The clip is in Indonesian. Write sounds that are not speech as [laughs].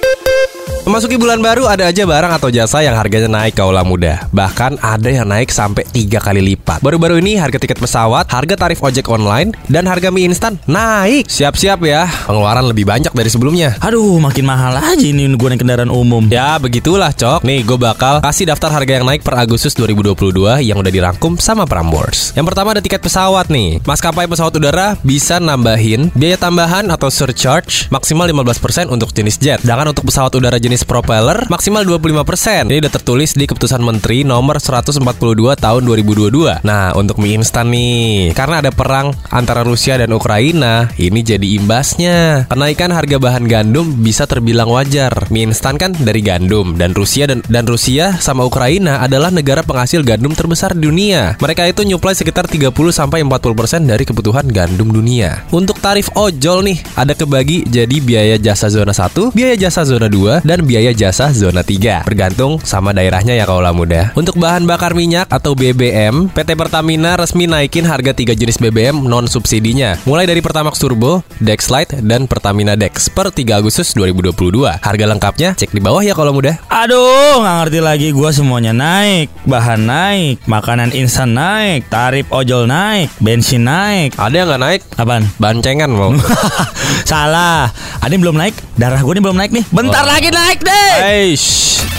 Thank you. Memasuki bulan baru ada aja barang atau jasa yang harganya naik kaulah muda. Bahkan ada yang naik sampai tiga kali lipat. Baru-baru ini harga tiket pesawat, harga tarif ojek online, dan harga mie instan naik. Siap-siap ya, pengeluaran lebih banyak dari sebelumnya. Aduh, makin mahal aja ini gue naik kendaraan umum. Ya begitulah cok Nih gue bakal kasih daftar harga yang naik per Agustus 2022 Yang udah dirangkum sama Prambors Yang pertama ada tiket pesawat nih Maskapai pesawat udara bisa nambahin Biaya tambahan atau surcharge Maksimal 15% untuk jenis jet Sedangkan untuk pesawat udara jenis propeller Maksimal 25% Ini udah tertulis di keputusan menteri nomor 142 tahun 2022 Nah untuk mie instan nih. Karena ada perang antara Rusia dan Ukraina Ini jadi imbasnya. Kenaikan harga bahan gandum bisa terbilang wajar. Mie instan kan dari gandum dan Rusia dan, dan Rusia sama Ukraina adalah negara penghasil gandum terbesar di dunia. Mereka itu nyuplai sekitar 30 sampai 40% dari kebutuhan gandum dunia. Untuk tarif ojol nih, ada kebagi jadi biaya jasa zona 1, biaya jasa zona 2, dan biaya jasa zona 3. Bergantung sama daerahnya ya kaulah muda. Untuk bahan bakar minyak atau BBM, PT Pertamina resmi naikin harga 3 jenis BBM non subsidinya. Mulai dari Pertamax Turbo, Dex Lite, dan Pertamina Dex per 3 Agustus 2022. Harga lengkapnya cek di bawah ya kalau muda. Aduh, nggak ngerti lagi gue semuanya naik. Bahan naik, makanan instan naik, tarif ojol naik, bensin naik. Ada yang nggak naik? Apaan? Bancengan mau. [laughs] Salah. Ada yang belum naik? Darah gue nih belum naik nih. Bentar Oh. lagi naik Technique! Eish.